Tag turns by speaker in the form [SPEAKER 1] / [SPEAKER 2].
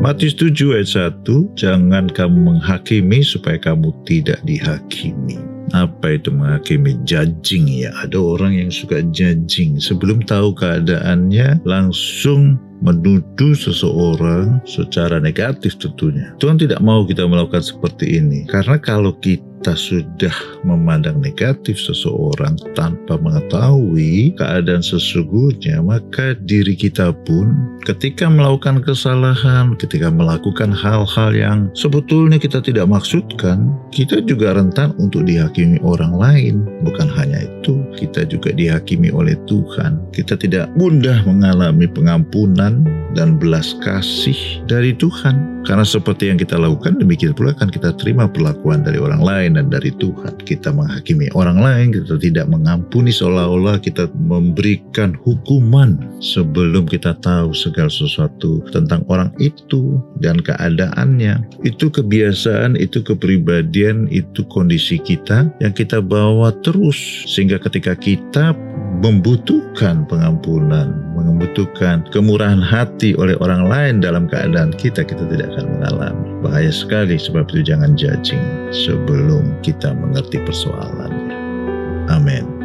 [SPEAKER 1] Matius 7 ayat 1, jangan kamu menghakimi supaya kamu tidak dihakimi. Apa itu menghakimi? Judging ya. Ada orang yang suka judging. Sebelum tahu keadaannya, langsung menuduh seseorang secara negatif tentunya. Tuhan tidak mau kita melakukan seperti ini. Karena kalau kita kita sudah memandang negatif seseorang tanpa mengetahui keadaan sesungguhnya, maka diri kita pun ketika melakukan kesalahan, ketika melakukan hal-hal yang sebetulnya kita tidak maksudkan, kita juga rentan untuk dihakimi orang lain. Bukan hanya juga dihakimi oleh Tuhan. Kita tidak mudah mengalami pengampunan dan belas kasih dari Tuhan. Karena seperti yang kita lakukan, demikian pula akan kita terima perlakuan dari orang lain dan dari Tuhan. Kita menghakimi orang lain, kita tidak mengampuni seolah-olah kita memberikan hukuman sebelum kita tahu segala sesuatu tentang orang itu dan keadaannya. Itu kebiasaan, itu kepribadian, itu kondisi kita yang kita bawa terus sehingga ketika kita membutuhkan pengampunan, membutuhkan kemurahan hati oleh orang lain dalam keadaan kita, kita tidak akan mengalami. Bahaya sekali sebab itu jangan judging sebelum kita mengerti persoalannya. Amin.